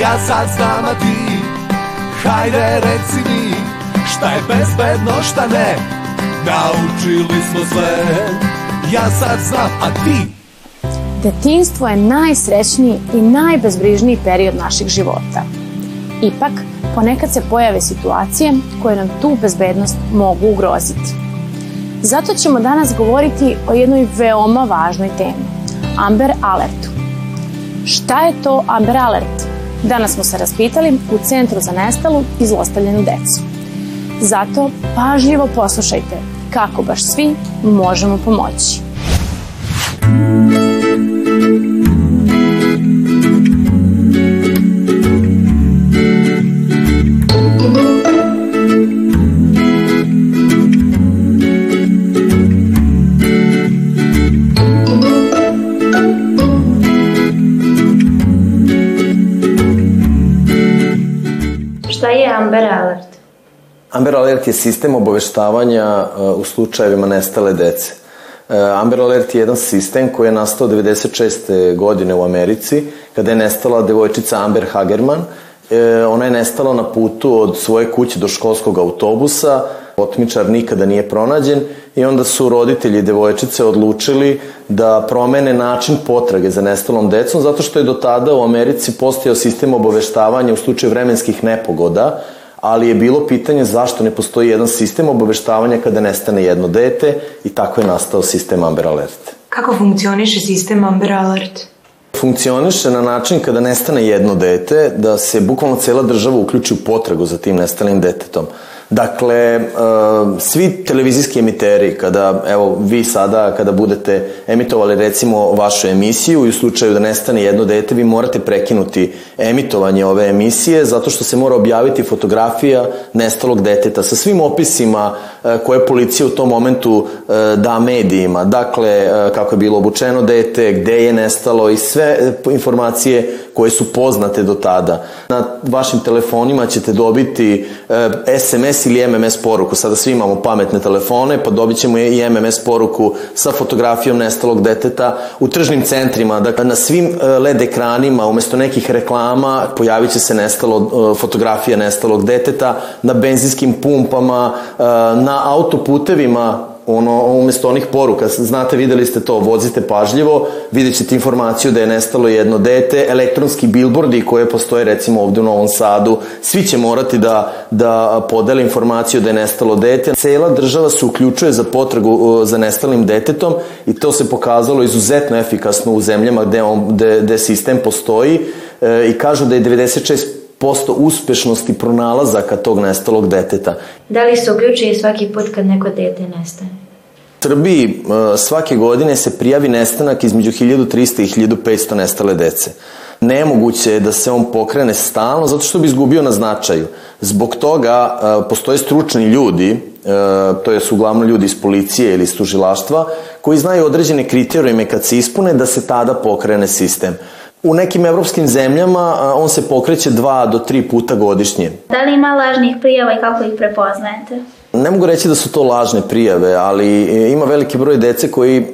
Ja sad znam, a ti Hajde reci mi Šta je bezbedno, šta ne Naučili smo sve Ja sad znam, a ti Detinstvo je najsrećniji i najbezbrižniji period naših života. Ipak, ponekad se pojave situacije koje nam tu bezbednost mogu ugroziti. Zato ćemo danas govoriti o jednoj veoma važnoj temi, Amber Alertu. Šta je to Amber Alert? Danas smo se raspitali u Centru za nestalu i zlostavljenu decu. Zato pažljivo poslušajte kako baš svi možemo pomoći. Šta je Amber Alert? Amber Alert je sistem obaveštavanja uh, u slučajevima nestale dece. Uh, Amber Alert je jedan sistem koji je nastao 96. godine u Americi, kada je nestala devojčica Amber Hagerman. Uh, ona je nestala na putu od svoje kuće do školskog autobusa, otmičar nikada nije pronađen i onda su roditelji devojčice odlučili da promene način potrage za nestalom decom zato što je do tada u Americi postojao sistem obaveštavanja u slučaju vremenskih nepogoda, ali je bilo pitanje zašto ne postoji jedan sistem obaveštavanja kada nestane jedno dete i tako je nastao sistem Amber Alert. Kako funkcioniše sistem Amber Alert? Funkcioniše na način kada nestane jedno dete, da se bukvalno cela država uključi u potragu za tim nestalim detetom. Dakle, uh, svi televizijski emiteri, kada, evo, vi sada, kada budete emitovali recimo vašu emisiju i u slučaju da nestane jedno dete, vi morate prekinuti emitovanje ove emisije zato što se mora objaviti fotografija nestalog deteta sa svim opisima uh, koje policija u tom momentu uh, da medijima. Dakle, kako je bilo obučeno dete, gde je nestalo i sve informacije koje su poznate do tada. Na vašim telefonima ćete dobiti SMS ili MMS poruku. Sada svi imamo pametne telefone, pa dobit ćemo i MMS poruku sa fotografijom nestalog deteta u tržnim centrima. Dakle, na svim e, LED ekranima, umesto nekih reklama, pojavit će se nestalo, e, fotografija nestalog deteta, na benzinskim pumpama, e, na autoputevima, ono, umesto onih poruka, znate, videli ste to, vozite pažljivo, vidjet ćete informaciju da je nestalo jedno dete, elektronski bilbordi koje postoje recimo ovde u Novom Sadu, svi će morati da, da podele informaciju da je nestalo dete. Cela država se uključuje za potragu za nestalim detetom i to se pokazalo izuzetno efikasno u zemljama gde, on, gde, gde sistem postoji e, i kažu da je 96 posto uspešnosti pronalazaka tog nestalog deteta. Da li se uključuje svaki put kad neko dete nestane? Srbiji e, svake godine se prijavi nestanak između 1300 i 1500 nestale dece. Nemoguće je da se on pokrene stalno zato što bi izgubio na značaju. Zbog toga e, postoje stručni ljudi, e, to je su uglavnom ljudi iz policije ili iz tužilaštva, koji znaju određene kriterijume kad se ispune da se tada pokrene sistem. U nekim evropskim zemljama on se pokreće dva do tri puta godišnje. Da li ima lažnih prijava i kako ih prepoznajete? Ne mogu reći da su to lažne prijave, ali ima veliki broj dece koji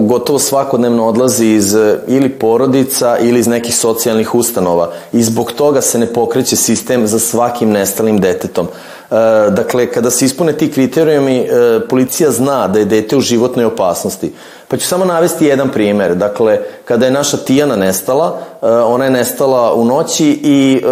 gotovo svakodnevno odlazi iz ili porodica ili iz nekih socijalnih ustanova i zbog toga se ne pokreće sistem za svakim nestalim detetom. E, dakle, kada se ispune ti kriterijumi, e, policija zna da je dete u životnoj opasnosti. Pa ću samo navesti jedan primer. Dakle, kada je naša Tijana nestala, e, ona je nestala u noći i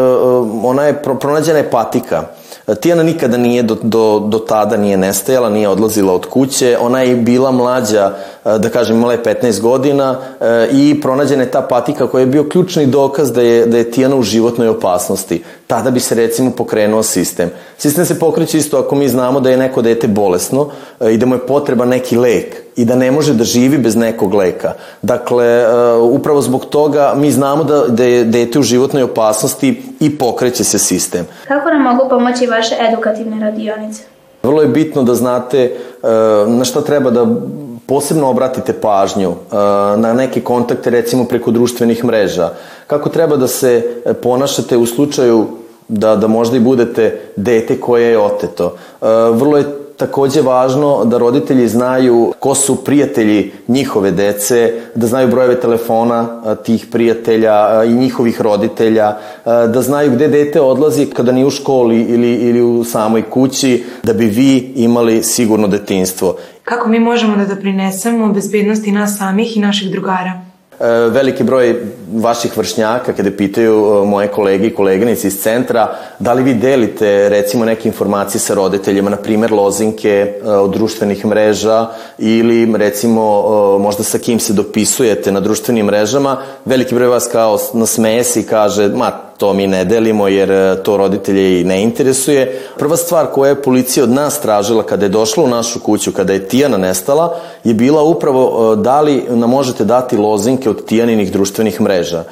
ona je pronađena je patika. Tijana nikada nije do, do, do tada nije nestajala, nije odlazila od kuće, ona je bila mlađa, da kažem, imala je 15 godina i pronađena je ta patika koja je bio ključni dokaz da je, da je Tijana u životnoj opasnosti. Tada bi se recimo pokrenuo sistem. Sistem se pokreće isto ako mi znamo da je neko dete bolesno i da mu je potreba neki lek i da ne može da živi bez nekog leka. Dakle, upravo zbog toga mi znamo da, da je dete u životnoj opasnosti i pokreće se sistem. Kako nam mogu pomoći vaše edukativne radionice? Vrlo je bitno da znate na šta treba da posebno obratite pažnju na neke kontakte recimo preko društvenih mreža. Kako treba da se ponašate u slučaju da, da možda i budete dete koje je oteto. Vrlo je takođe važno da roditelji znaju ko su prijatelji njihove dece, da znaju brojeve telefona tih prijatelja i njihovih roditelja, da znaju gde dete odlazi kada ni u školi ili, ili u samoj kući, da bi vi imali sigurno detinstvo. Kako mi možemo da doprinesemo bezbednosti nas samih i naših drugara? E, veliki broj vaših vršnjaka kada pitaju e, moje kolege i koleginice iz centra da li vi delite recimo neke informacije sa roditeljima, na primer lozinke e, od društvenih mreža ili recimo možda sa kim se dopisujete na društvenim mrežama, veliki broj vas kao nasmeje se i kaže ma to mi ne delimo jer e, to roditelje i ne interesuje. Prva stvar koja je policija od nas tražila kada je došla u našu kuću, kada je Tijana nestala, je bila upravo e, da li nam možete dati lozinke od Tijaninih društvenih mreža.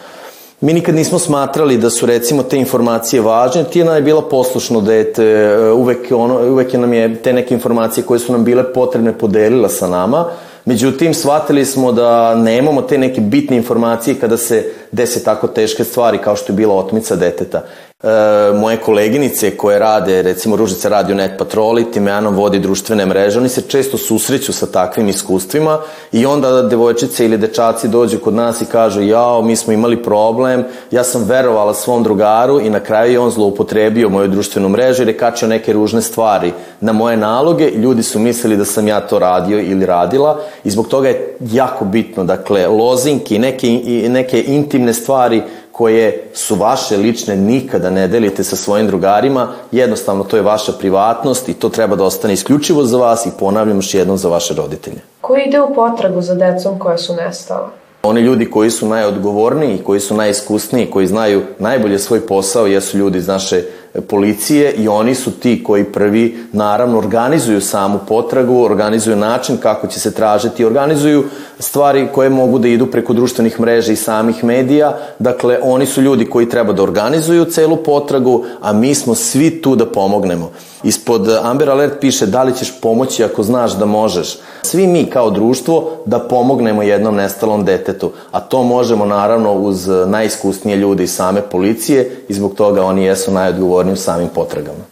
Mi nikad nismo smatrali da su recimo te informacije važne. Tijana je bila poslušno dete, e, uvek, ono, uvek je nam je te neke informacije koje su nam bile potrebne podelila sa nama. Međutim, shvatili smo da nemamo te neke bitne informacije kada se dese tako teške stvari kao što je bila otmica deteta. E, moje koleginice koje rade, recimo Ružica radi u Net Patroli, Timeano vodi društvene mreže, oni se često susreću sa takvim iskustvima i onda devojčice ili dečaci dođu kod nas i kažu jao, mi smo imali problem, ja sam verovala svom drugaru i na kraju je on zloupotrebio moju društvenu mrežu jer je kačio neke ružne stvari na moje naloge, ljudi su mislili da sam ja to radio ili radila i zbog toga je jako bitno, dakle, lozinki, neke, neke intimne stvari koje su vaše lične nikada ne delite sa svojim drugarima, jednostavno to je vaša privatnost i to treba da ostane isključivo za vas i ponavljam još jednom za vaše roditelje. Ko ide u potragu za decom koja su nestala? Oni ljudi koji su najodgovorniji, koji su najiskusniji, koji znaju najbolje svoj posao, jesu ljudi iz naše policije i oni su ti koji prvi naravno organizuju samu potragu, organizuju način kako će se tražiti, organizuju stvari koje mogu da idu preko društvenih mreža i samih medija. Dakle, oni su ljudi koji treba da organizuju celu potragu, a mi smo svi tu da pomognemo. Ispod Amber Alert piše da li ćeš pomoći ako znaš da možeš. Svi mi kao društvo da pomognemo jednom nestalom detetu, a to možemo naravno uz najiskusnije ljude iz same policije i zbog toga oni jesu najodgovorniji u samim potragama.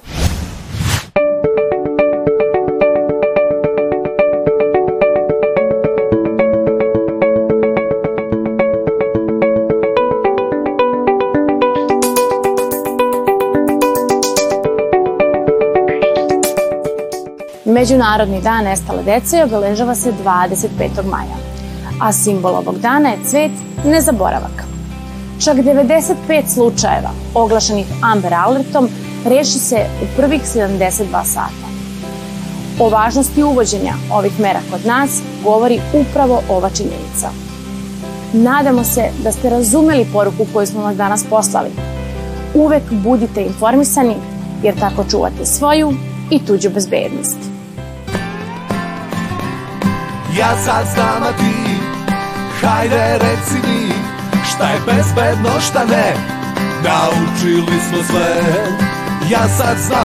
Međunarodni dan nestale dece obeležava se 25. maja, a simbol ovog dana je cvet nezaboravaka. Čak 95 slučajeva oglašenih Amber Alertom reši se u prvih 72 sata. O važnosti uvođenja ovih mera kod nas govori upravo ova činjenica. Nadamo se da ste razumeli poruku koju smo vam danas poslali. Uvek budite informisani jer tako čuvate svoju i tuđu bezbednost. Ja sad znam, a ti Hajde reci mi Šta je bezbedno, šta ne. Naučili smo sve. Ja sad znam